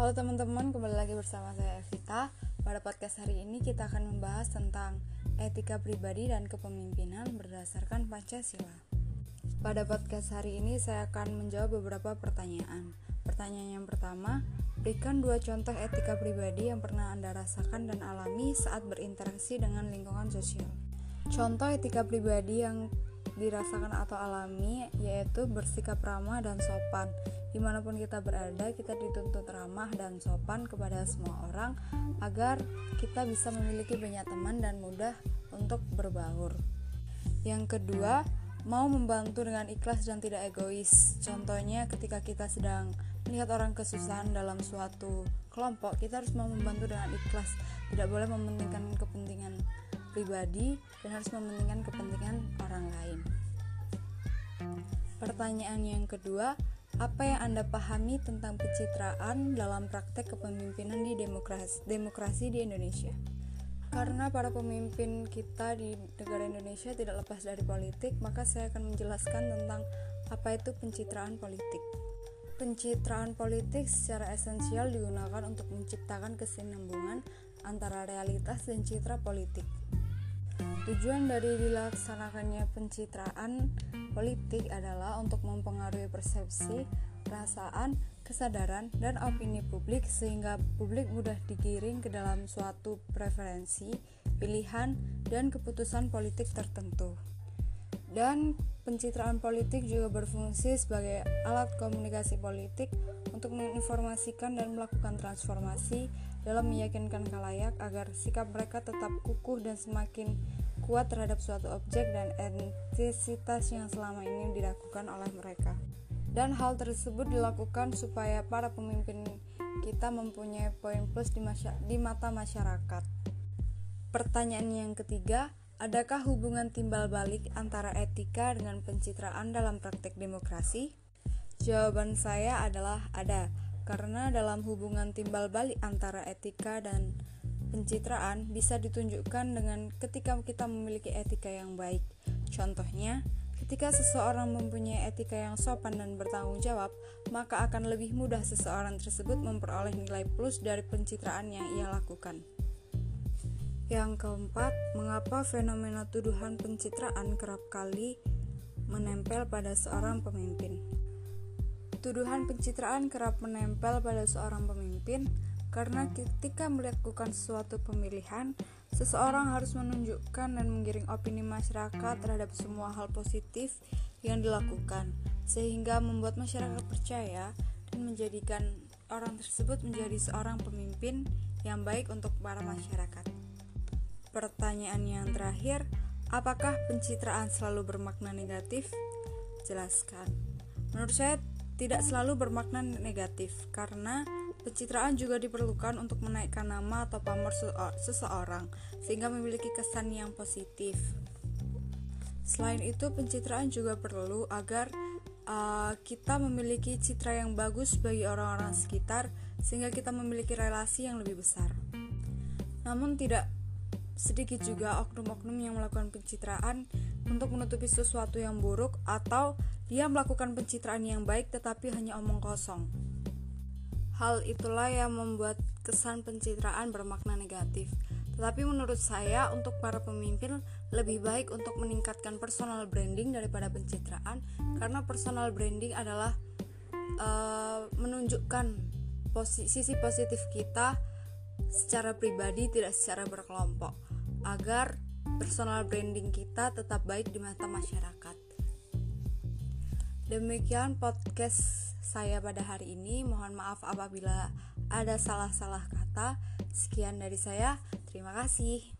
Halo teman-teman, kembali lagi bersama saya Evita. Pada podcast hari ini kita akan membahas tentang etika pribadi dan kepemimpinan berdasarkan Pancasila. Pada podcast hari ini saya akan menjawab beberapa pertanyaan. Pertanyaan yang pertama, berikan dua contoh etika pribadi yang pernah Anda rasakan dan alami saat berinteraksi dengan lingkungan sosial. Contoh etika pribadi yang dirasakan atau alami yaitu bersikap ramah dan sopan di mana pun kita berada kita dituntut ramah dan sopan kepada semua orang agar kita bisa memiliki banyak teman dan mudah untuk berbaur. Yang kedua mau membantu dengan ikhlas dan tidak egois. Contohnya ketika kita sedang melihat orang kesusahan dalam suatu kelompok kita harus mau membantu dengan ikhlas. Tidak boleh mementingkan kepentingan pribadi dan harus mementingkan kepentingan orang lain. Pertanyaan yang kedua apa yang Anda pahami tentang pencitraan dalam praktek kepemimpinan di demokrasi, demokrasi di Indonesia? Karena para pemimpin kita di negara Indonesia tidak lepas dari politik, maka saya akan menjelaskan tentang apa itu pencitraan politik. Pencitraan politik secara esensial digunakan untuk menciptakan kesinambungan antara realitas dan citra politik. Tujuan dari dilaksanakannya pencitraan politik adalah untuk mempengaruhi persepsi, perasaan, kesadaran, dan opini publik sehingga publik mudah digiring ke dalam suatu preferensi, pilihan, dan keputusan politik tertentu. Dan pencitraan politik juga berfungsi sebagai alat komunikasi politik untuk menginformasikan dan melakukan transformasi dalam meyakinkan kalayak agar sikap mereka tetap kukuh dan semakin kuat terhadap suatu objek dan entitas yang selama ini dilakukan oleh mereka. Dan hal tersebut dilakukan supaya para pemimpin kita mempunyai poin plus di, di mata masyarakat. Pertanyaan yang ketiga, adakah hubungan timbal balik antara etika dengan pencitraan dalam praktek demokrasi? Jawaban saya adalah ada, karena dalam hubungan timbal balik antara etika dan Pencitraan bisa ditunjukkan dengan ketika kita memiliki etika yang baik. Contohnya, ketika seseorang mempunyai etika yang sopan dan bertanggung jawab, maka akan lebih mudah seseorang tersebut memperoleh nilai plus dari pencitraan yang ia lakukan. Yang keempat, mengapa fenomena tuduhan pencitraan kerap kali menempel pada seorang pemimpin? Tuduhan pencitraan kerap menempel pada seorang pemimpin karena ketika melakukan suatu pemilihan, seseorang harus menunjukkan dan menggiring opini masyarakat terhadap semua hal positif yang dilakukan, sehingga membuat masyarakat percaya dan menjadikan orang tersebut menjadi seorang pemimpin yang baik untuk para masyarakat. Pertanyaan yang terakhir, apakah pencitraan selalu bermakna negatif? Jelaskan. Menurut saya tidak selalu bermakna negatif karena Pencitraan juga diperlukan untuk menaikkan nama atau pamor seseorang sehingga memiliki kesan yang positif. Selain itu, pencitraan juga perlu agar uh, kita memiliki citra yang bagus bagi orang-orang sekitar sehingga kita memiliki relasi yang lebih besar. Namun tidak sedikit juga oknum-oknum yang melakukan pencitraan untuk menutupi sesuatu yang buruk atau dia melakukan pencitraan yang baik tetapi hanya omong kosong. Hal itulah yang membuat kesan pencitraan bermakna negatif. Tetapi menurut saya untuk para pemimpin lebih baik untuk meningkatkan personal branding daripada pencitraan karena personal branding adalah uh, menunjukkan posi sisi positif kita secara pribadi tidak secara berkelompok agar personal branding kita tetap baik di mata masyarakat. Demikian podcast saya pada hari ini. Mohon maaf apabila ada salah-salah kata. Sekian dari saya. Terima kasih.